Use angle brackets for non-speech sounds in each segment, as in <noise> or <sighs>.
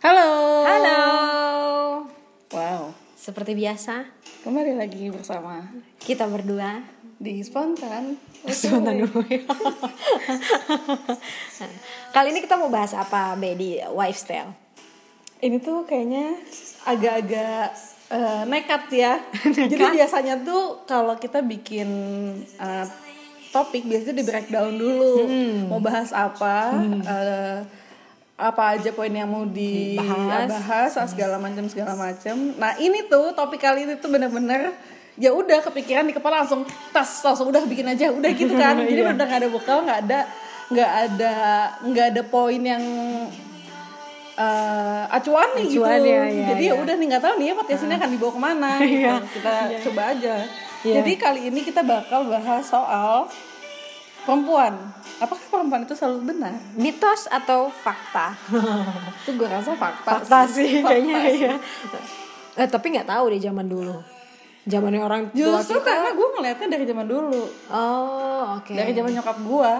Halo. Halo. Wow. Seperti biasa, Kembali lagi bersama kita berdua di spontan. Sebentar dulu ya. <laughs> Kali ini kita mau bahas apa, Be, di Lifestyle? Ini tuh kayaknya agak-agak eh, nekat ya. <laughs> Jadi biasanya tuh kalau kita bikin eh, topik biasanya di breakdown dulu. Mau bahas apa? eh, apa aja poin yang mau Bahas. dibahas segala macam segala macam. Nah ini tuh topik kali ini tuh bener-bener ya udah kepikiran di kepala langsung tas langsung udah bikin aja udah gitu kan <laughs> jadi Iya. udah nggak ada bekal nggak ada nggak ada nggak ada poin yang eh acuan nih gitu ya, ya, jadi ya ya. udah nih nggak tahu nih ya podcast ini akan dibawa ke mana <laughs> gitu. Iya. kita coba aja Iya. jadi kali ini kita bakal bahas soal perempuan apakah perempuan itu selalu benar Mitos atau fakta? <laughs> itu gue rasa fakta fakta sih Fakta kayaknya sih. ya. Eh, tapi nggak tahu deh zaman dulu. Zamannya orang tua justru kita. karena gue ngeliatnya dari zaman dulu Oh, oke. dari zaman nyokap gue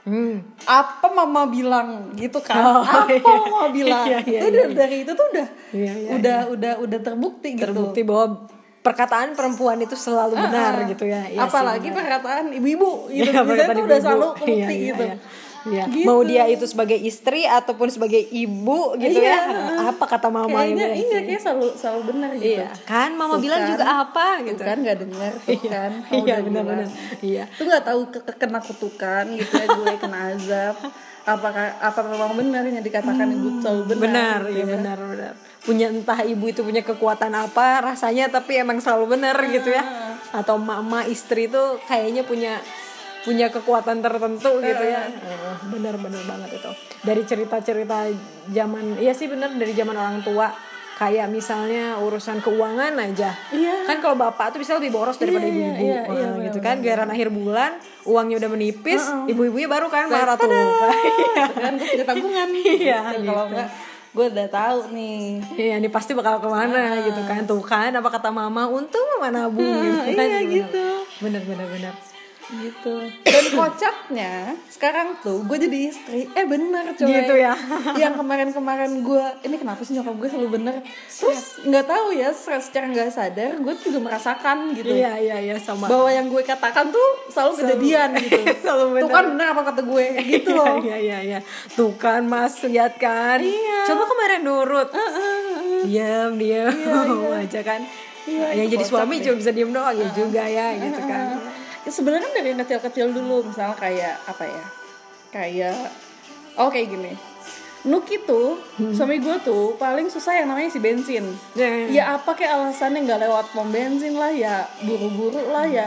Hmm. apa mama bilang gitu kan Oh, apa iya. mama bilang Iya, iya, itu iya, dari- dari itu tuh udah Iya, iya, udah udah udah terbukti gitu Terbukti bahwa perkataan perempuan itu selalu benar gitu ya. Iya sih, apalagi perkataan ibu-ibu gitu Iya, biasanya perkataan tuh udah ibu-ibu. selalu kebukti Iya, iya, gitu iya. Iya. Gitu. Mau dia itu sebagai istri ataupun sebagai ibu gitu Iya. ya. Apa kata mama kayaknya ibu? iya kayak selalu selalu benar gitu Iya, kan mama Tuh bilang kan. juga apa gitu. Tuh kan nggak dengar tuh kan <laughs> Mama Iya, udah benar-benar. Iya. tuh nggak tahu ke, ke- kena kutukan gitu ya gue kena azab apakah apa memang benar yang dikatakan ibu selalu benar Benar, gitu iya ya. benar benar. Punya entah ibu itu punya kekuatan apa rasanya tapi emang selalu benar gitu ya. Atau mama istri itu kayaknya punya punya kekuatan tertentu gitu ya. Eh, Benar benar banget itu. Dari cerita-cerita zaman iya sih benar dari zaman orang tua kayak misalnya urusan keuangan aja. Iya. Kan kalau bapak tuh bisa lebih boros daripada Iya, ibu-ibu. iya, iya, iya, gitu kan. Giliran akhir bulan uangnya udah menipis, ibu-ibunya baru kan marah tuh. <laughs> kan punya tabungan Iya, gitu. kalau enggak gue udah tahu nih. Iya, ini pasti bakal ke mana gitu kan. Tuh kan, apa kata mama Untung mama nabung <laughs> gitu kan. iya, gitu. Bener, bener, bener gitu. Dan kocaknya sekarang tuh gue jadi istri. Eh bener coy. Gitu ya. <laughs> yang kemarin-kemarin gue ini kenapa sih nyokap gue selalu bener? Terus nggak tahu ya secara nggak sadar gue juga merasakan gitu. Iya, iya, iya sama. Bahwa yang gue katakan tuh selalu kejadian <laughs> gitu. Selalu bener. tuh kan bener apa kata gue <laughs> gitu Iya, loh. iya, iya, iya. Tuh kan mas, lihat kan. Iya. Coba kemarin nurut. Diam, diam. Aja kan. Iya, Yang jadi suami deh. cuma bisa diem doang ya juga ya gitu kan sebenarnya kan dari yang kecil-kecil dulu misalnya kayak apa ya kayak oh kayak gini. Nuki tuh suami gue tuh paling susah yang namanya si bensin. Ya, ya apa kayak alasannya nggak lewat pom bensin lah ya buru-buru lah ya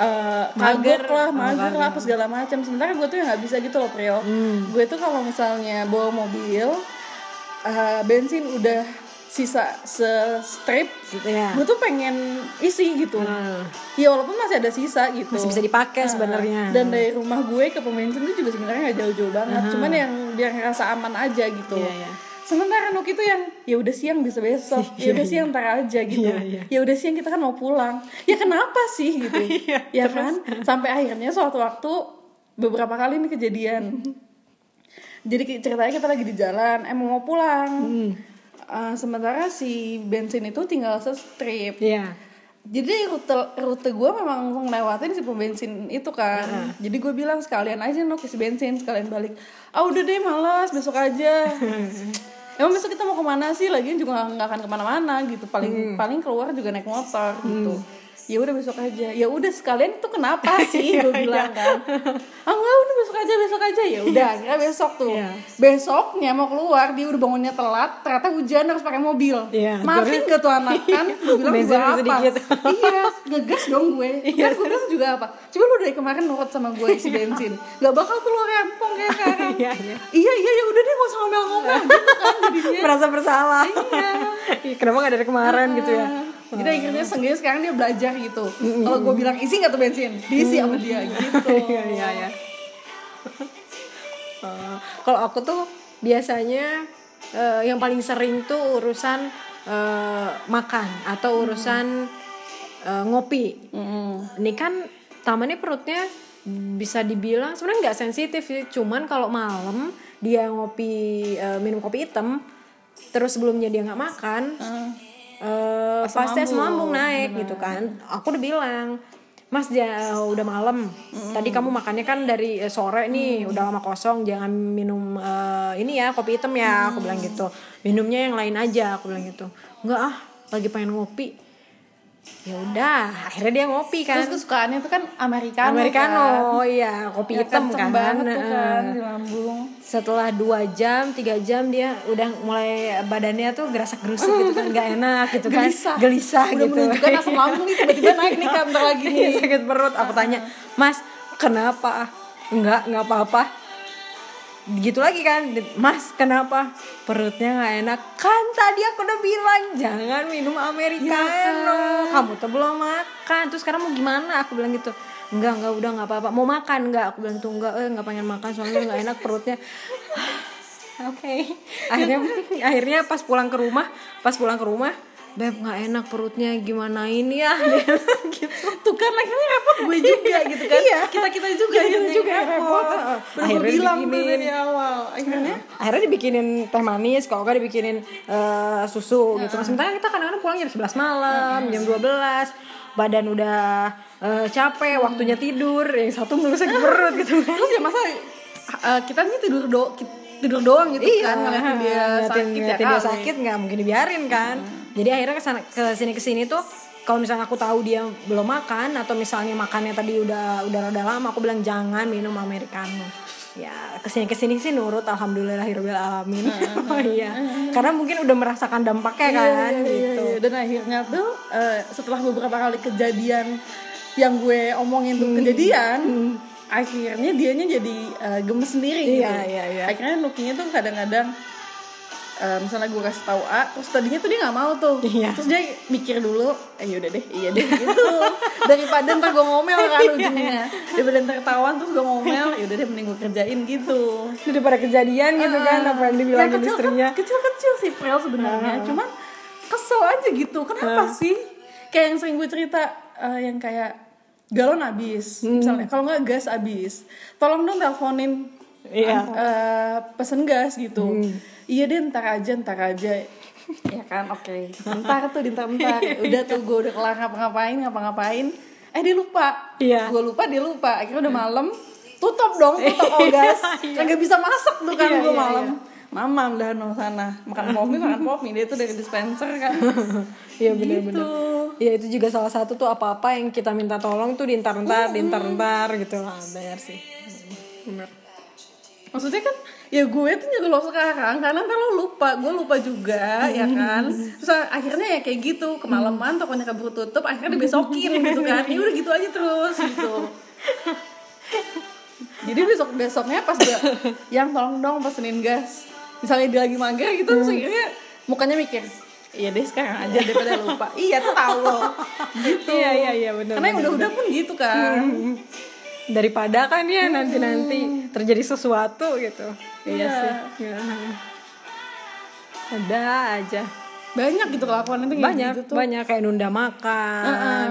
eh, Mager. kagok lah Oh, mager lah apa segala macam. Sementara gue tuh yang nggak bisa gitu loh Prio gue tuh kalau misalnya bawa mobil eh, bensin udah sisa se-strip Iya. gue tuh pengen isi gitu. Hmm. ya walaupun masih ada sisa gitu. Masih bisa dipakai Nah, sebenarnya. Dan dari rumah gue ke bensin itu juga sebenarnya nggak jauh-jauh banget. Cuman yang biar ngerasa aman aja gitu. Iya, iya. sementara Nuk itu yang ya udah siang bisa besok <laughs> ya udah siang ntar aja gitu. Iya, iya. ya udah siang kita kan mau pulang. Ya kenapa sih gitu? <laughs> Iya, ya kan? Sampai akhirnya suatu waktu beberapa kali ini kejadian. <laughs> Jadi ceritanya kita lagi di jalan emang mau pulang. Hmm. Eh, sementara si bensin itu tinggal se-strip Iya. Jadi rute rute gue memang ngelewatin si pom bensin itu kan. Jadi gue bilang sekalian aja no isi bensin sekalian balik. Ah udah deh malas besok aja. <laughs> Emang besok kita mau ke mana sih? Lagian juga nggak akan ke mana-mana gitu. Paling paling keluar juga naik motor gitu ya udah besok aja. Ya udah sekalian itu kenapa sih? <laughs> Gue bilang kan. Ah enggak udah besok aja besok aja. Ya udah akhirnya besok tuh. Iya. besoknya mau keluar dia udah bangunnya telat ternyata hujan harus pakai mobil. Iya, mati nggak tuh anak kan? <laughs> Gue bilang juga apa? <laughs> Iya ngegas dong gue. Kan gue bilang juga apa? Coba lu dari kemarin nurut sama gue isi bensin. Nggak bakal tuh lu rempong kayak sekarang. Iya, iya. iya iya ya udah deh gak usah ngomel-ngomel. Gitu kan jadinya. Merasa bersalah. Iya. Kenapa gak dari kemarin gitu ya jadi akhirnya seenggaknya sekarang dia belajar gitu. Kalau gue bilang isi nggak tuh bensin? Diisi sama dia gitu. <laughs> Iya iya. Eh, <laughs> Kalau aku tuh biasanya eh, yang paling sering tuh urusan eh, makan atau urusan eh, ngopi. Ini kan tamannya perutnya bisa dibilang sebenarnya nggak sensitif sih, cuman kalau malam dia ngopi eh, minum kopi hitam terus sebelumnya dia nggak makan Eh pasti asam lambung naik gitu kan aku udah bilang Mas dia udah malam. Tadi kamu makannya kan dari eh, sore nih, udah lama kosong. Jangan minum eh, ini ya kopi hitam ya, aku bilang gitu. Minumnya yang lain aja, aku bilang gitu. Enggak ah, lagi pengen ngopi. Ya udah, akhirnya dia ngopi kan. Terus kesukaannya tuh kan americano. Americano, kan. iya, kopi Ya, hitam kan. banget tuh kan di lambung. setelah dua jam tiga jam dia udah mulai badannya tuh gerasak gerusuk gitu kan nggak enak gitu kan Gelisah. gelisah Udah gitu menunjukkan asam lambung nih tiba-tiba naik nih kan lagi Iya, nih. sakit perut aku tanya mas kenapa enggak nggak apa-apa gitu lagi kan. Mas kenapa? Perutnya nggak enak. Kan tadi aku udah bilang jangan minum americano. Kamu tuh belum makan. Terus sekarang mau gimana? Aku bilang gitu. Enggak enggak udah nggak apa-apa. Mau makan? Enggak. Aku bilang tuh enggak eh nggak pengen makan soalnya nggak enak perutnya. <sighs> Oke. <laughs> Akhirnya? <laughs> Akhirnya pas pulang ke rumah pas pulang ke rumah beb nggak enak perutnya gimana ini ya <laughs> gitu Tuh kan akhirnya repot gue <laughs> juga gitu kan. Iya. Kita-kita juga Kita juga repot. repot. Akhirnya bilang dibikinin. dari awal. Akhirnya akhirnya dibikinin teh manis kalau nggak dibikinin eh, susu gitu sementara kita kadang-kadang pulang jam 11 malam jam 12 badan udah eh, capek waktunya tidur yang satu ngerusak perut gitu kan terus ya masa uh, kita nih tidur do tidur doang gitu kan ngeliatin dia Iya, ngeliatin- sakit ya ngeliatin dia sakit nggak mungkin dibiarin kan jadi akhirnya ke sana ke sini ke sini tuh kalau misalnya aku tahu dia belum makan atau misalnya makannya tadi udah udah rada lama aku bilang jangan minum americano. Ya ke sini ke sini sih nurut alhamdulillahirobbil alamin <laughs> oh iya karena mungkin udah merasakan dampaknya kan Iya, iya, gitu. iya. dan akhirnya tuh uh, setelah beberapa kali kejadian yang gue omongin tuh kejadian akhirnya dianya jadi uh, gemes sendiri Iya, gitu. iya, iya. akhirnya nukinya tuh kadang-kadang uh, misalnya gue kasih tahu A terus tadinya tuh dia nggak mau tuh. Iya. terus dia mikir dulu eh yaudah deh iya deh gitu. Daripada ntar gue ngomel kan Iya, ujungnya. Daripada ntar ketahuan terus gue ngomel yaudah deh mending gue kerjain gitu. Daripada kejadian gitu kan apa yang dibilangin kecil, istrinya. kecil kecil sih Prel sebenarnya. Cuman kesel aja gitu. Kenapa sih? Kayak yang sering gue cerita eh, yang kayak galon habis misalnya kalau nggak gas habis tolong dong teleponin Iya. eh, pesen gas gitu iya deh ntar aja ntar aja. Ya kan oke. Ntar tuh ntar ntar. <laughs> Udah tuh gue udah kelar ngapa-ngapain ngapa-ngapain. Eh dia lupa. Iya. gue lupa dia lupa. Akhirnya udah malam. Tutup dong tutup all gas. kagak bisa masak tuh kan Iya, gue iya, malam. Mama udah no sana. Makan pomi makan pomi dia tuh dari dispenser kan. <laughs> Iya benar-benar. gitu. Ya itu juga salah satu tuh apa-apa yang kita minta tolong tuh diintar-entar, diintar-entar gitu. Lah benar sih. Benar. maksudnya kan ya gue tuh nyuruh lo sekarang karena ntar lo lupa gue lupa juga ya kan? Terus akhirnya ya kayak gitu kemalaman tokonya keburu tutup akhirnya dibesokin gitu kan. Ya udah gitu aja terus gitu. Jadi besok besoknya pas gue yang tolong dong pesenin gas. Misalnya dia lagi mager gitu terus akhirnya mukanya mikir iya deh sekarang aja daripada lupa. Iya tuh tahu lo. Gitu <laughs> Iya iya iya benar. karena yang udah-udah pun gitu kan Daripada kan ya nanti-nanti terjadi sesuatu gitu. Iya Iya. sih. Iya. Ada aja. banyak gitu kelakuan itu banyak gitu tuh. banyak kayak nunda makan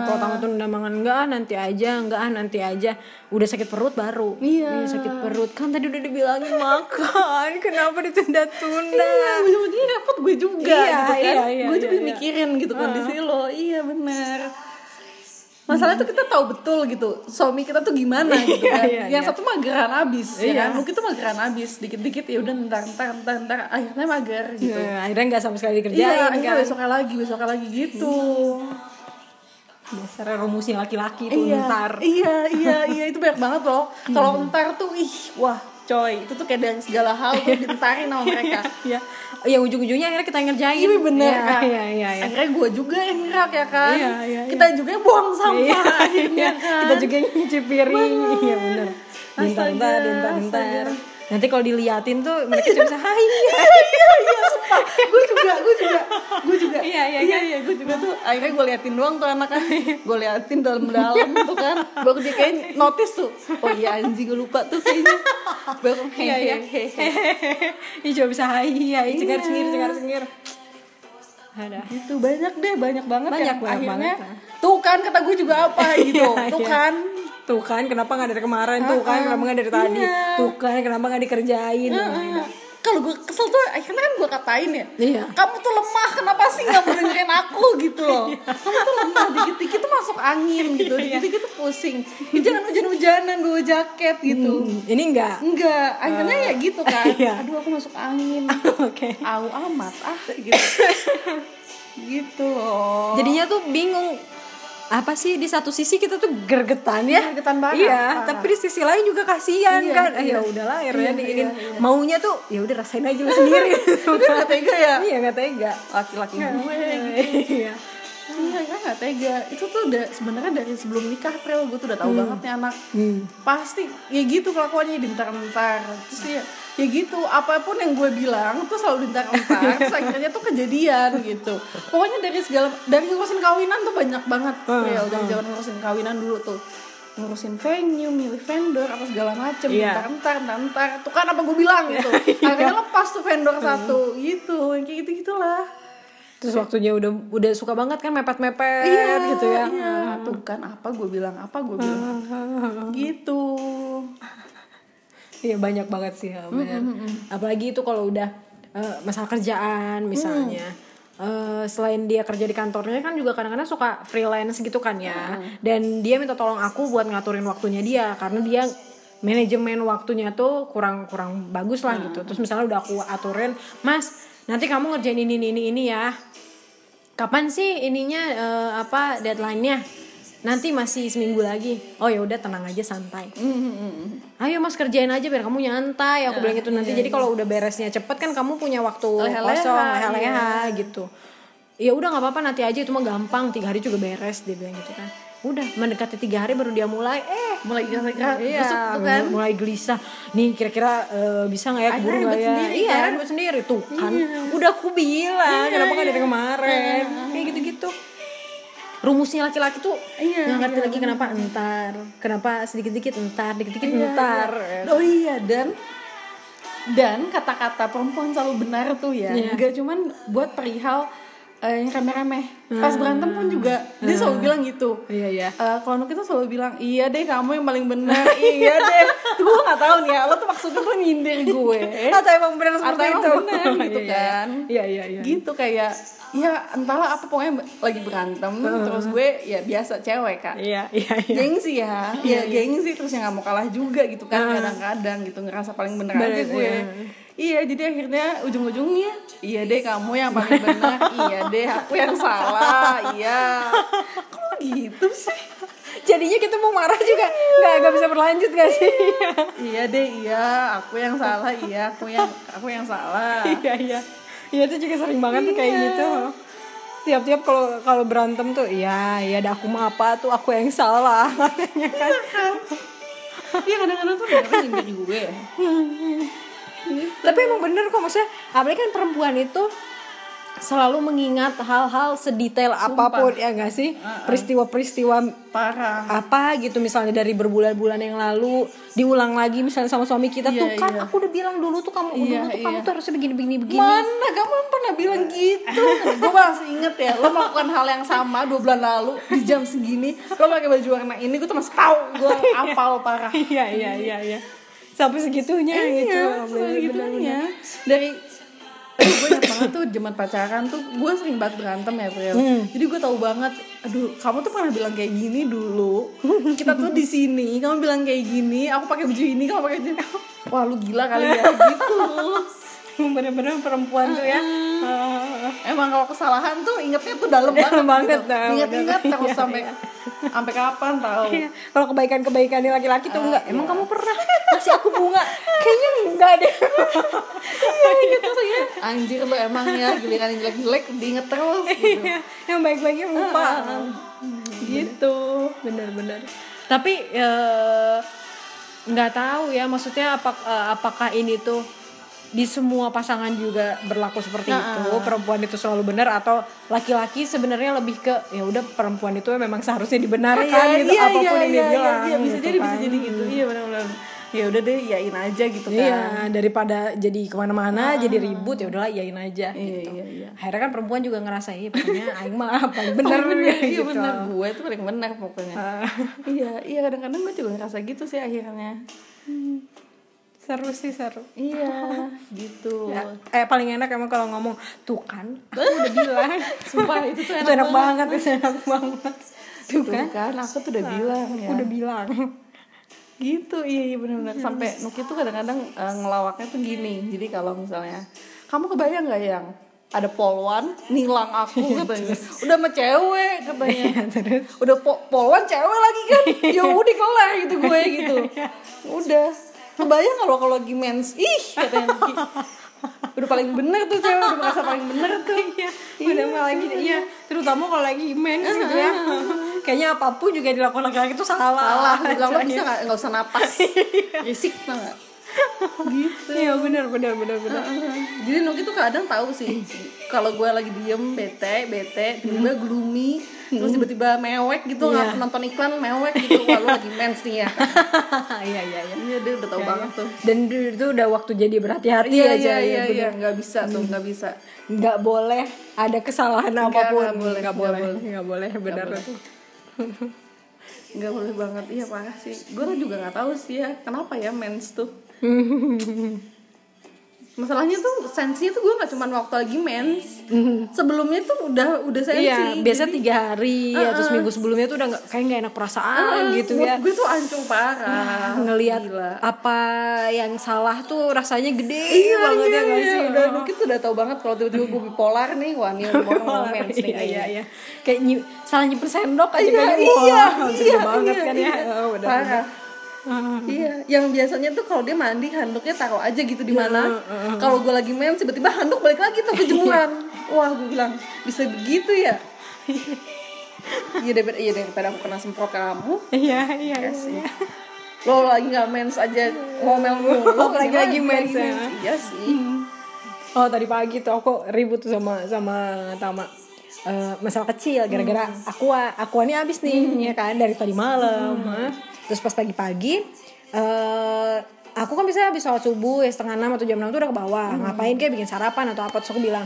kalau tamu tuh nunda makan enggak nanti aja enggak nanti aja udah sakit perut baru Iya. sakit perut kan tadi udah dibilangin makan <laughs> kenapa ditunda-tunda Iya, ujung-ujungnya repot gue juga Iya, gitu kan. iya, iya, gue juga iya, iya. mikirin gitu kondisi lo. Iya benar. Masalah tuh kita tahu betul gitu suami kita tuh gimana <laughs> gitu kan. iya, Yang iya. satu mageran abis ya Iya. kan. Mungkin tuh mageran abis dikit-dikit ya udah ntar ntar ntar ntar akhirnya mager gitu. Nah, akhirnya nggak sama sekali Iya, dikerjain akhirnya kan besoknya lagi, besoknya lagi gitu. dasarnya rumusnya laki-laki tuh iya, ntar iya, iya, iya itu banyak banget loh. <laughs> Kalau entar tuh ih, wah, coy, itu tuh kayak dari segala hal tuh ditarin sama mereka. <laughs> ya ya ujung-ujungnya akhirnya kita ngerjain Iya bener Iya, kan. iya iya iya Akhirnya gue juga yang ngerak ya kan. Iya, iya, Kita <laughs> juga yang buang sampah akhirnya Iya, kan. kita juga yang nyuci piring iya bener Astaga, bentar bentar bentar astaga. Nanti kalau diliatin tuh mereka cuma bisa hai <laughs> iya iya sumpah. Gue juga, gue juga, gue juga. Iya, iya, iya, iya gue juga tuh. Akhirnya gue liatin doang tuh anak kan. Gue liatin dalam-dalam tuh kan. Baru dia kayak notice tuh. Oh iya anjing gue lupa tuh kayaknya. Baru Iya, iya. hehehe. Ih cuma bisa hai hai cengar cengir cengar cengir ada Gitu banyak deh, banyak banget Banyak, yang banyak akhirnya. banget. Tuh kan kata gue juga apa <laughs> gitu. Iya, tuh iya. kan. Tuh kan kenapa nggak dari kemarin? Tuh kan kenapa nggak dari tadi? Iya. tuh kan kenapa nggak dikerjain? Kalau gue kesel tuh akhirnya kan gue katain ya. Iya. kamu tuh lemah kenapa sih nggak mau dengerin aku gitu loh? Kamu tuh lemah dikit-dikit tuh masuk angin gitu dikit-dikit tuh pusing. Ya, jangan hujan-hujanan bawa jaket gitu. Hmm, ini enggak enggak akhirnya ya gitu kan. <laughs> Iya. aduh aku masuk angin. <laughs> Oke. Au amat ah gitu. <laughs> Gitu loh. Jadinya tuh bingung apa sih di satu sisi kita tuh gergetan ya. Gergetan banget, iya parah. tapi di sisi lain juga kasihan Iya, kan. Ah, iya. ya udahlah akhirnya Iya, diinin. iya, iya. maunya tuh ya udah rasain aja lu sendiri. <laughs> Tapi nggak tega ya? Iya nggak tega. Laki-laki gue. Iya Iya kan gak tega. Itu tuh udah sebenarnya dari sebelum nikah Prel Gue tuh udah tahu banget nih anak. Hmm. Pasti ya gitu kelakuannya dintar-ntar Terus ya ya gitu apa pun yang gue bilang tuh selalu Terus <laughs> akhirnya tuh kejadian gitu. Pokoknya dari segala Dari ngurusin kawinan tuh banyak banget. Prel Dari zaman ngurusin kawinan dulu tuh. Ngurusin venue, milih vendor, apa segala macem, Iya. ntar ntar ntar, tuh kan apa gue bilang gitu, <laughs> akhirnya lepas tuh vendor satu, gitu, kayak gitu gitulah. terus waktunya udah udah suka banget kan mepet-mepet iya, gitu ya. iya. tuh kan apa gue bilang apa gue bilang. Gitu Iya banyak banget sih ya, benar. Apalagi itu kalau udah eh, masalah kerjaan misalnya. Eh, selain dia kerja di kantornya kan juga kadang-kadang suka freelance gitu kan ya. Dan dia minta tolong aku buat ngaturin waktunya dia karena dia manajemen waktunya tuh kurang kurang bagus lah gitu. Terus misalnya udah aku aturin, "Mas, nanti kamu ngerjain ini ini ini, ini ya." Kapan sih ininya eh, apa deadline-nya? Nanti masih seminggu lagi. Oh ya udah tenang aja santai. Ayo mas kerjain aja biar kamu nyantai. Aku bilang gitu nanti. jadi kalau udah beresnya cepet kan kamu punya waktu Leha-leha, kosong leha-leha gitu. Ya udah nggak apa-apa nanti aja. Itu mah gampang tiga hari juga beres dia bilang gitu kan. Udah mendekati tiga hari baru dia mulai. Eh mulai iya busuk tuh kan? mulai gelisah. Nih kira-kira eh, bisa nggak ya keburu nggak ya? sendiri, iya kan? ribet sendiri. Tuh kan udah aku bilang kenapa nggak dari kemarin? Kayak gitu-gitu rumusnya laki-laki tuh Iya, nggak ngerti iya, lagi kenapa entar kenapa sedikit-sedikit entar dikit-dikit Iya, entar. oh iya dan dan kata-kata perempuan selalu benar tuh ya. Iya. nggak cuman buat perihal eh, yang remeh-remeh pas berantem pun juga dia selalu bilang gitu. Iya iya. Eh, kalau Nuki tuh selalu bilang iya deh kamu yang paling benar. <laughs> Iya deh. Tuh gue nggak tahu nih ya lo tuh maksudnya tuh nyindir gue. <laughs> Atau emang benar atau seperti emang itu? benar <laughs> gitu Iya, kan. Iya iya iya. Gitu kayak ya entahlah apa pokoknya lagi berantem terus gue ya biasa cewek kak. Iya iya iya. Gengsi ya. Ya gengsi terus yang nggak mau kalah juga gitu kan kadang-kadang gitu ngerasa paling bener aja Bener, gue. iya. iya jadi akhirnya ujung-ujungnya iya deh kamu yang paling benar. Iya deh aku yang salah iya. Kok gitu sih? Jadinya kita mau marah juga. Nggak nggak bisa berlanjut gak sih? Iya. Deh iya. Aku yang salah iya. Aku yang aku yang salah. Iya iya. Iya itu juga sering banget tuh kayak Iya. gitu. Tiap-tiap kalau kalau berantem tuh iya iya ada aku mah apa tuh aku yang salah <laughs> katanya kan. Iya kadang-kadang tuh mereka nyindir gue. Tapi emang bener kok maksudnya apalagi kan perempuan itu selalu mengingat hal-hal sedetail apa pun ya nggak sih? Peristiwa-peristiwa parah. apa gitu misalnya dari berbulan-bulan yang lalu diulang lagi misalnya sama suami kita Iya, tuh kan iya. aku udah bilang dulu tuh kamu Iya, dulu tuh kamu iya. tuh harusnya begini begini. Mana? Kamu pernah bilang gitu. <laughs> Gue masih inget ya Lo melakukan hal yang sama dua bulan lalu Di jam segini Lo pakai baju warna ini Gue tuh masih tahu Gue apal parah. Iya iya iya iya. Sampai segitunya gitu. Iya Bener, segitunya. Dari gue ingat banget tuh zaman pacaran tuh gue sering banget berantem ya Pril jadi gue tahu banget aduh kamu tuh pernah bilang kayak gini dulu. Kita tuh di sini kamu bilang kayak gini aku pakai baju ini kamu pakai baju ini. Wah lu gila kali ya gitu. <laughs> Bener-bener perempuan tuh ya. Emang kalau kesalahan tuh ingetnya tuh dalam banget, Dalam banget, gitu. nah, Ingat-ingat bener. terus Iya, sampai sampai kapan tahu. Iya. kalau kebaikan-kebaikan di laki-laki tuh enggak emang iya. kamu pernah kasih aku bunga kayaknya enggak deh <laughs> Iya gitu tuh ya. Anjir lu emang ya giliran yang jelek-jelek diinget terus gitu. Iya, yang baik-baiknya lupa gitu. bener-bener tapi eh, nggak tahu ya maksudnya apa, eh, apakah ini tuh di semua pasangan juga berlaku seperti itu perempuan itu selalu benar atau laki-laki sebenarnya lebih ke ya udah perempuan itu memang seharusnya dibenarkan gitu apa pun yang dia bilang iya, bisa gitu jadi bisa kan. jadi gitu. Iya benar-benar. Ya udah deh, yain aja gitu kan. Iya, daripada jadi ke mana-mana, jadi ribut ya udahlah iyain aja. Iya, gitu. iya, iya. Akhirnya kan perempuan juga ngerasa iya pokoknya <laughs> aing mah paling bener, Paling bener, gitu. iya bener gue tuh paling benar pokoknya. iya, iya kadang-kadang gue juga ngerasa gitu sih akhirnya. Seru sih seru. Iya <laughs> gitu. Ya, eh paling enak emang kalau ngomong tuh kan aku udah <laughs> bilang. Sumpah itu tuh itu enak banget. itu enak banget. Tuh kan? kan aku tuh udah bilang ya. udah bilang. Gitu iya iya benar-benar sampai Nuki tuh kadang-kadang eh, ngelawaknya tuh gini. Jadi kalau misalnya kamu kebayang nggak yang? Ada polwan nilang aku katanya. udah sama cewek katanya. Udah po- polwan cewek lagi kan? <laughs> Ya udah kelar gitu gue gitu. Udah kebayang lo kalau lagi mens? Ih katanya. Udah paling bener tuh cewek udah merasa paling bener tuh. Iya udah malah lagi iya terutama kalau lagi mens gitu ya. <laughs> Kayaknya apa pun juga dilakukan laki-laki itu salah. Salah bilang lo bisa nggak? Nggak usah napas. <laughs> Risik tau nggak? Gitu. Iya benar benar benar benar jadi Nuki tuh kadang tahu sih kalau gue lagi diem bete bete tiba-tiba gloomy terus tiba-tiba mewek gitu Iya. nggak nonton iklan mewek gitu. Kalau lagi mens nih ya. <laughs> Iya iya iya. Iya dia udah tahu banget tuh. Dan itu udah waktu jadi berhati-hati iya aja iya ya iya bener. iya nggak bisa tuh nggak bisa. Nggak boleh ada kesalahan apa pun. nggak boleh, nggak boleh nggak boleh benar itu <laughs> nggak boleh banget. Iya parah sih. Gue juga nggak tahu sih ya kenapa ya mens tuh <laughs> masalahnya tuh sensi tuh gue nggak cuma waktu lagi mens sebelumnya tuh udah udah sensi iya biasa tiga hari atau seminggu sebelumnya tuh udah nggak kayak nggak enak perasaan gitu ya gue tuh ancur parah ngelihat Gila. apa yang salah tuh rasanya gede iya, banget iya, ya nggak iya. sih udah mungkin tuh udah tahu banget kalau tiba-tiba gue bipolar nih wah nih mau mens nih iya <laughs> iya kayaknya. iya kayak nyi- salah nyimpen sendok aja Iya, kayaknya iya, wah iya, iya, banget iya, kan ya iya. oh, benar, Parah. Iya, yang biasanya tuh kalau dia mandi handuknya taruh aja gitu di mana. Kalau gue lagi main tiba-tiba handuk balik lagi tuh ke jemuran. Wah, gue bilang bisa begitu ya. Iya daripada iya daripada aku kena semprot kamu. iya iya Ya sih. Lo lagi nggak mens aja ngomel mulu. Apalagi gimana lagi mens, ya. Iya sih. Oh tadi pagi tuh aku ribut tuh sama sama Tama Eh, masalah kecil gara-gara aqua aqua ini habis nih ya kan dari tadi malam Hah. Terus pas pagi-pagi eh aku kan bisa habis sholat subuh ya setengah enam atau jam enam tuh udah ke bawah. Ngapain kayak bikin sarapan atau apa? Terus aku bilang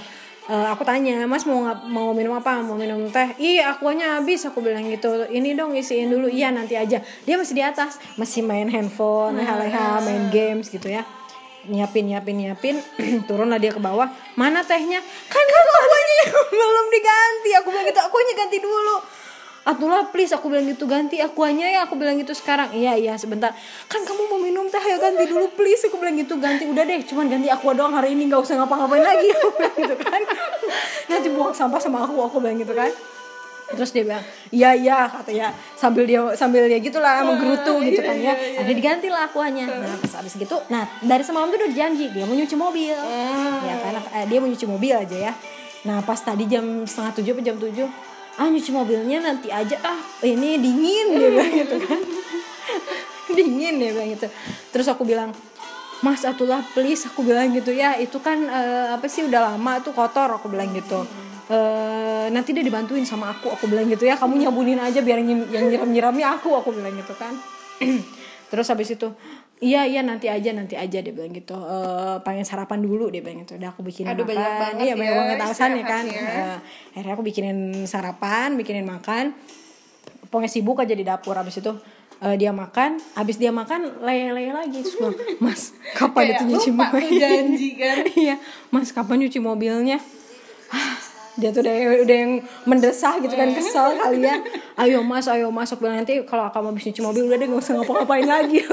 eh, aku tanya mas mau mau minum apa? Mau minum teh? Ih akuanya habis aku bilang gitu. Ini dong isiin dulu. Iya nanti aja. Dia masih di atas masih main handphone leha-leha main games gitu ya. Nyiapin nyiapin nyiapin <clears throat> turunlah dia ke bawah. Mana tehnya? Kan kan akuanya yang <laughs> belum diganti. Aku bilang gitu akuanya ganti dulu Abdullah please aku bilang gitu ganti akuanya ya aku bilang gitu sekarang. Iya iya sebentar. Kan kamu mau minum teh ya ganti dulu please aku bilang gitu ganti. Udah deh cuman ganti aqua doang hari ini nggak usah ngapa-ngapain lagi <laughs> aku bilang gitu kan. Nanti buang sampah sama aku aku bilang gitu kan. Terus dia bilang iya iya katanya sambil dia sambil dia gitulah menggerutu gitu kan ya. ada diganti lah akuanya. Nah pas abis gitu nah dari semalam tuh udah janji dia mau nyuci mobil. Ya kan eh, dia mau nyuci mobil aja ya. Nah pas tadi jam setengah tujuh atau jam tujuh ah nyuci mobilnya nanti aja. Ah ini dingin dia bilang <laughs> gitu kan. Dingin dia bilang gitu. Terus aku bilang Mas Atullah please. Aku bilang gitu ya itu kan eh, apa sih udah lama tuh kotor. Aku bilang gitu. Eh, nanti dia dibantuin sama aku. Aku bilang gitu ya kamu nyabunin aja biar yang nyiram nyiramnya aku. Aku bilang gitu kan. <clears throat> Terus habis itu iya iya nanti aja nanti aja dia bilang gitu. Eh, pengen sarapan dulu dia bilang gitu. Udah aku bikinin Aduh, makan. banyak banget iya banyak ya banget alasannya istirahat kan. ya. Akhirnya aku bikinin sarapan bikinin makan. Pokoknya sibuk aja di dapur. Habis itu eh, dia makan. Habis dia makan lele-lele lagi. Terus bilang, <laughs> mas kapan Kayak itu nyuci mobil? janji kan. <laughs> iya mas kapan nyuci mobilnya <laughs> dia tuh udah udah yang mendesah gitu kan kesel <laughs> kali ya. Ayo mas ayo masuk bilang nanti kalau kamu habis nyuci mobil udah deh gak usah ngapa-ngapain lagi. <laughs>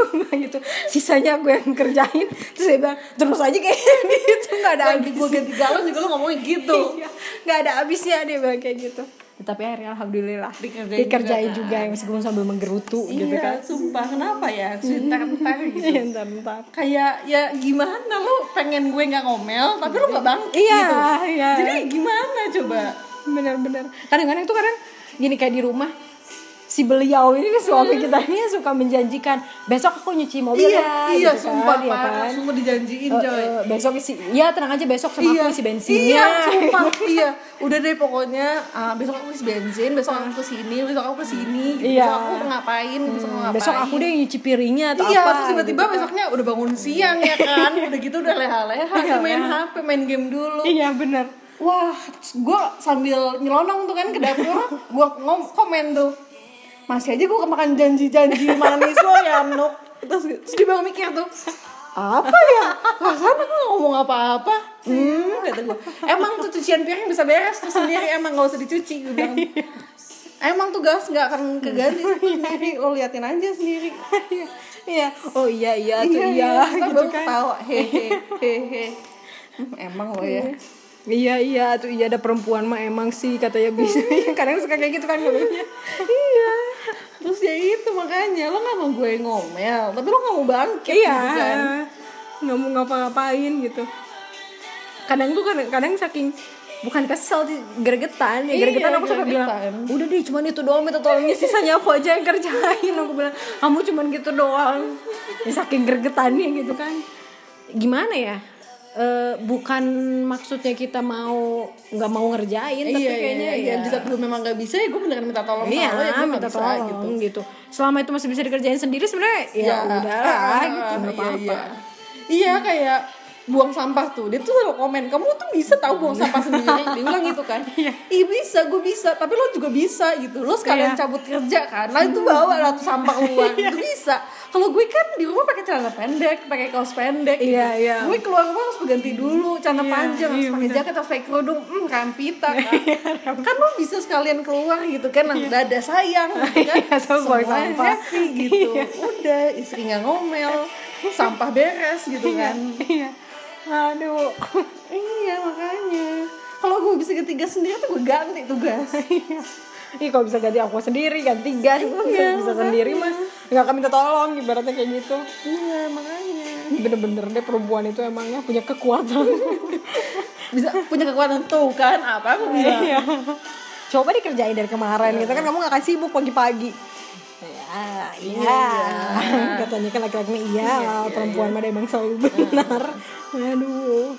Gitu. Sisanya gue yang kerjain. Terus dia bilang terus aja kayak <laughs> gitu nggak ada Lagi gue ganti galon juga lo ngomongin gitu. Iya, nggak ada habisnya dia bilang kayak gitu tapi akhirnya alhamdulillah Dikerjain dikerjain juga, juga, yang meskipun sambil menggerutu gitu Iya, kan. sumpah. Kenapa ya? Sebentar-bentar gitu. Iya, ntar ntar kayak ya gimana lo pengen gue nggak ngomel tapi lo nggak bangkit Iya, gitu iya. jadi gimana coba? Bener-bener. Kadang-kadang tuh kadang gini kayak di rumah si beliau ini nih suami kita ini suka menjanjikan besok aku nyuci mobil ya iya gitu sumpah kan, ya kan? sumpah dijanjiin Eh, coy eh, besok isi ya tenang aja besok sama aku isi bensinnya Iya, sumpah. <laughs> iya. Udah deh pokoknya ah, besok aku isi bensin, besok aku ke sini, besok aku ke sini, gitu. Iya. besok aku ngapain, besok aku ngapain. besok aku deh nyuci piringnya atau Iya, apa terus tiba-tiba gitu kan. besoknya udah bangun siang ya kan, <laughs> udah gitu udah leha-leha, Iya, main iya. HP, main game dulu. iya bener Wah, gue sambil nyelonong tuh kan ke dapur, gue ngom komen tuh, masih aja gue kemakan janji-janji <laughs> manis lo ya Nuk. Terus, terus dia baru mikir tuh, apa ya? Aku nggak ngomong apa-apa. Hmm kata gue emang tuh cucian piring bisa beres tuh sendiri emang nggak usah dicuci gue bilang. Emang tuh gas nggak akan keganti sendiri lo liatin aja sendiri. <laughs> Iya. Oh iya iya tuh iya, Terus gitu baru kan. ketawa <laughs> hehe hehe Hmm, emang lo ya. Iya iya tuh iya ada perempuan mah emang sih katanya bisa. Kadang suka kayak gitu kan ngomongnya iya terus ya itu makanya lo nggak mau gue ngomel tapi lo nggak mau bangkit iya. gitu kan. Nggak mau ngapa-ngapain gitu. Kadang tuh kadang, kadang saking bukan kesel sih gregetan. Ya Iya, gregetan aku sampai bilang udah deh cuman itu doang minta tolongnya sisanya aku aja yang kerjain. Aku bilang kamu cuman gitu doang. Ya, saking gregetannya gitu kan. Gimana ya Eh, bukan maksudnya kita mau nggak mau ngerjain tapi iya, kayaknya iya, ya iya. di saat gue memang gak bisa ya gue beneran minta tolong Iya, sama lo ya gue nggak minta bisa tolong gitu gitu. Selama itu masih bisa dikerjain sendiri sebenarnya ya, udahlah ah, gitu, nggak iya, apa-apa. iya. iya kayak buang sampah tuh. Dia tuh selalu komen kamu tuh bisa tahu buang sampah sendiri dia bilang gitu kan. Iya. Bisa gue bisa tapi lo juga bisa gitu. Lo sekalian Iya. cabut kerja kan? Lah itu bawa lah tuh sampah keluar itu bisa. Kalau gue kan di rumah pakai celana pendek pakai kaos pendek gitu. Iya, iya. gue keluar rumah harus ganti dulu celana Iya, panjang harus iya, pakai jaket harus pakai kerudung. Hmm rampita kan. Kan lo bisa sekalian keluar gitu kan nah, dada sayang gitu kan. Iya, Semua sampah. happy gitu. Udah istri nggak ngomel sampah beres gitu kan. Iya. Aduh. <laughs> iya makanya. Kalau gue bisa ketiga sendiri tuh gue ganti tugas Ih kalau bisa ganti aku sendiri ganti gas. Gue bisa, Iya, bisa sendiri mah nggak akan minta tolong ibaratnya kayak gitu. Iya makanya. Bener-bener deh perempuan itu emangnya punya kekuatan. <laughs> Bisa punya kekuatan tuh kan apa aku bilang. Iya. coba dikerjain dari kemarin gitu kan kamu gak akan sibuk pagi-pagi ya iya <laughs> katanya kan laki-laki mah iya, perempuan mah emang selalu benar. Aduh.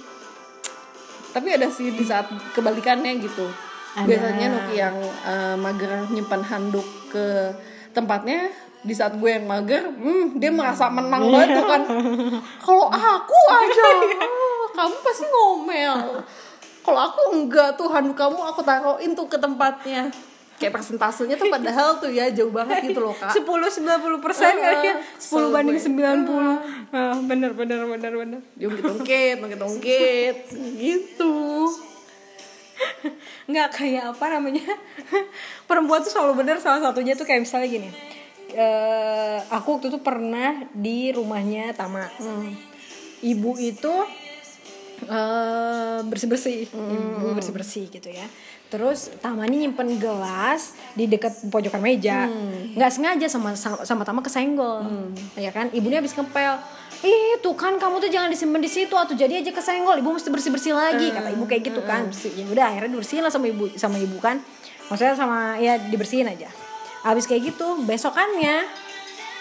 Tapi ada sih di saat kebalikannya gitu. Ada. biasanya Nuki yang eh, mager nyimpan handuk ke tempatnya di saat gue yang mager hmm, dia merasa menang banget tuh kan. Kalau aku aja ah, <laughs> kamu pasti ngomel. Kalau aku enggak tuh handuk kamu aku taruhin tuh ke tempatnya kayak persentasenya tuh padahal tuh ya jauh banget gitu loh kak. 10 90 persen kali ya. 10 banding Selesai. 90 ah, bener bener bener bener. Dia ungkit-ungkit ungkit-ungkit gitu. Nggak kayak apa namanya? <laughs> Perempuan tuh selalu bener salah satunya tuh kayak misalnya gini. Eh aku waktu itu pernah di rumahnya Tama. Ibu itu eh bersih bersih ibu bersih bersih gitu ya terus Tama ini nyimpen gelas di dekat pojokan meja. Nggak sengaja sama sama, sama Tama kesenggol. Ya kan? Ibunya habis ngepel. Ih tuh kan kamu tuh jangan disimpan di situ. Atau jadi aja kesenggol. Ibu mesti bersih bersih lagi kata ibu kayak gitu kan. Ya udah akhirnya dibersihin lah sama ibu sama ibu kan. Maksudnya sama ya dibersihin aja. Habis kayak gitu besokannya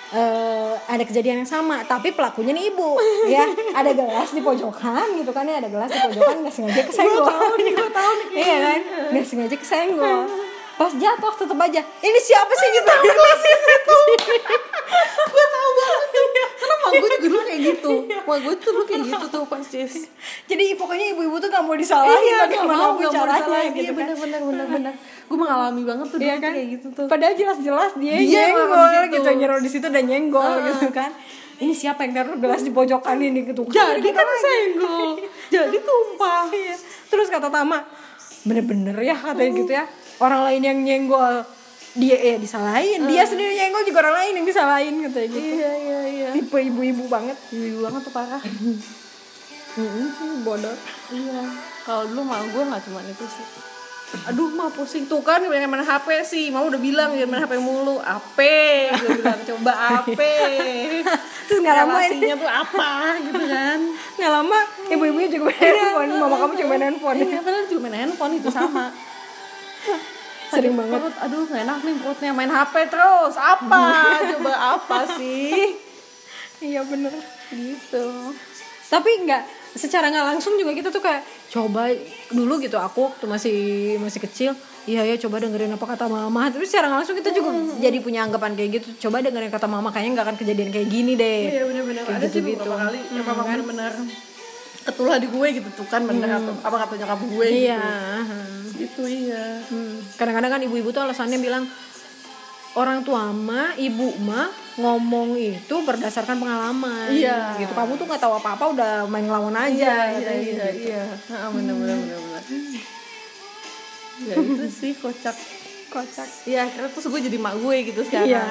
eh ada kejadian yang sama tapi pelakunya nih ibu ya. <laughs> Ada gelas di pojokan gitu kan ya ada gelas di pojokan nggak sengaja kesenggol. Gue tahu <laughs> nih. Iya kan? Nggak sengaja kesenggol. <laughs> Pas jatuh tetep aja ini siapa sih? Gitu. gelas itu gue tahu banget tuh karena mak gue juga dulu kayak gitu. Mak gue tuh dulu kayak gitu tuh persis jadi pokoknya ibu-ibu tuh gak mau disalahin iya gak bagaimana mau gak mau disalahin. Gitu iya kan. bener bener bener bener. Gue mengalami banget tuh Iya dulu kan? kayak gitu tuh. Padahal jelas-jelas dia, Dia nyenggol gitu, nyeruh di situ dan nyenggol gitu kan. Ini siapa yang naruh gelas di pojokan ini gitu. jadi kan senggol jadi tumpah. Iya. Terus kata Tama, bener-bener ya katanya gitu ya. Orang lain yang nyenggol dia eh disalahin, dia sendiri nyenggol juga orang lain yang disalahin katanya gitu. iya iya iya. Tipe ibu-ibu banget. Ibu banget tuh parah. Bodoh. iya. Kalau dulu mah gue nggak cuma itu sih. Aduh mah pusing. Tuh kan yang main HP sih. Mau udah bilang jangan main HP mulu. AP gue bilang coba AP <laughs> Terus nggak lama ini, relasinya tuh apa gitu kan? Nggak lama ibu-ibunya juga main handphone, mama kamu juga main handphone. iya padahal cuma main handphone itu sama <laughs> <laughs> Sering Aduh, banget. perut, aduh nggak enak nih perutnya. Main HP terus. Apa? <laughs> Coba apa sih? Iya bener. gitu. Tapi nggak secara nggak langsung juga kita tuh kayak coba dulu gitu aku waktu masih masih kecil iya ya coba dengerin apa kata mama. Tapi secara nggak langsung kita juga jadi punya anggapan kayak gitu coba dengerin kata mama kayaknya nggak akan kejadian kayak gini deh. Iya benar-benar ada sih gitu-gitu. beberapa kali. Yang memang benar-benar ketulah di gue gitu tuh kan bener atau apa kata nyokap gue iya gitu gitu iya. Hmm. kadang-kadang kan ibu-ibu tuh alasannya bilang orang tua mah ibu mah ngomong itu berdasarkan pengalaman. Iya. gitu. Kamu tuh nggak tahu apa apa udah main ngelawan aja iya katanya iya gitu. iya. Ah, bener bener bener bener. Ya itu sih kocak. Kocak. Iya akhirnya terus gue jadi mak gue gitu sekarang. Iya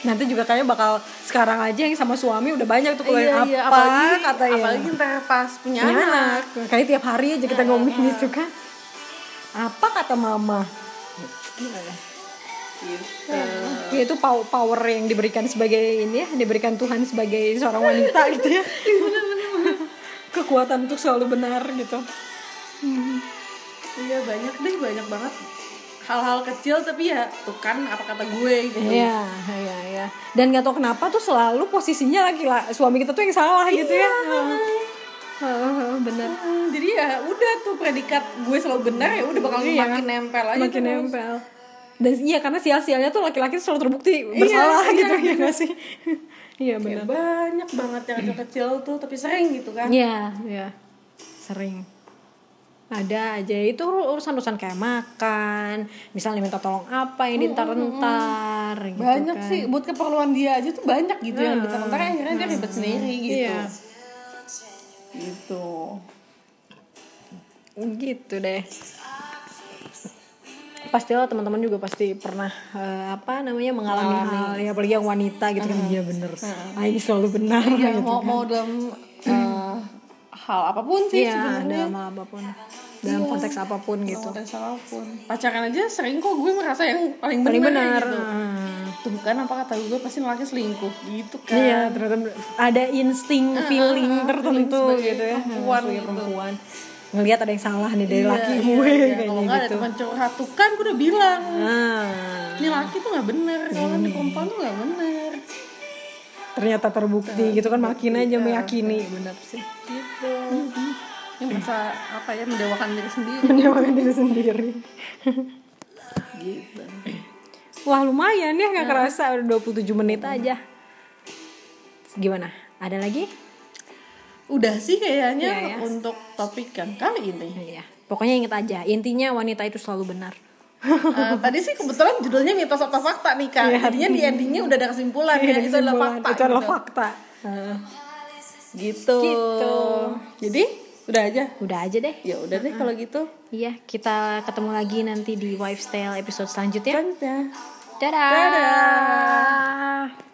nanti juga kayaknya bakal sekarang aja yang sama suami udah banyak tuh keluarin apa iya, apalagi, katanya. apalagi ntar pas punya, punya anak. anak. Kayak tiap hari aja kita ngomongin itu kan. Apa kata mama? Gitu. Ya, itu pow- power yang diberikan sebagai ini ya diberikan Tuhan sebagai seorang wanita gitu ya. <laughs> Kekuatan untuk selalu benar gitu. Iya banyak deh banyak banget hal-hal kecil tapi ya tuh kan apa kata gue gitu. Iya, iya, iya. Dan nggak tahu kenapa tuh selalu posisinya laki suami kita tuh yang salah gitu ya. Heeh, bener. Hmm, jadi ya udah tuh predikat gue selalu benar ya udah bakal Iya. makin nempel aja Makin terus. nempel. Dan iya karena sial-sialnya tuh laki-laki selalu terbukti bersalah iya, gitu iya. ya nggak sih? <laughs> Iya Ya, benar. banyak banget yang kecil-kecil tuh tapi sering gitu kan. Iya, iya. Sering. Ada aja. Itu urusan-urusan kayak makan, misalnya minta tolong apa yang dientar-entar gitu banyak kan. sih buat keperluan dia aja tuh banyak gitu yang ditemukan akhirnya dia ribet sendiri gitu. Iya. Gitu. gitu. Deh. Pastilah teman-teman juga pasti pernah eh, apa namanya mengalami hal ya apalagi yang wanita gitu kan. Dia bener. Ah ini selalu benar Ya gitu mau mau dalam eh, hal apa pun sih Iya, sebenarnya. dalam hal apa pun dalam konteks apa pun gitu Konteks apa pun. Pacaran aja sering kok gue merasa yang paling, paling benar benar gitu. Ah. Tuh kan apa kata gue pasti laki selingkuh gitu kan. iya ternyata ada insting feeling tertentu sebagai gitu ya perempuan gitu. perempuan ngelihat ada yang salah nih dari Iya, laki iya, gue iya. Kalau kayaknya nggak ada gitu teman curhat tuh kan gue udah bilang ah ini laki tuh nggak bener kalau kan di perempuan tuh nggak bener ternyata terbukti gitu kan makin aja meyakini benar sih gitu ini masa apa ya mendewakan diri sendiri. <laughs> Mendewakan diri sendiri. Gitu. Wah lumayan ya nggak kerasa. Udah 27 menit aja. Gimana? Ada lagi? Udah sih kayaknya Iya, ya. untuk topik yang kali ini. Iya. pokoknya inget aja intinya wanita itu selalu benar. Eh, tadi sih kebetulan judulnya mitos atau fakta nih kak. Jadinya di endingnya udah ada kesimpulan ya itu adalah fakta itu adalah gitu. fakta. Heeh. gitu. Gitu. jadi udah aja? Udah aja deh. Ya udah deh kalau gitu. Iya kita ketemu lagi nanti di Lifestyle episode selanjutnya. Kan ya dadah, Dadah.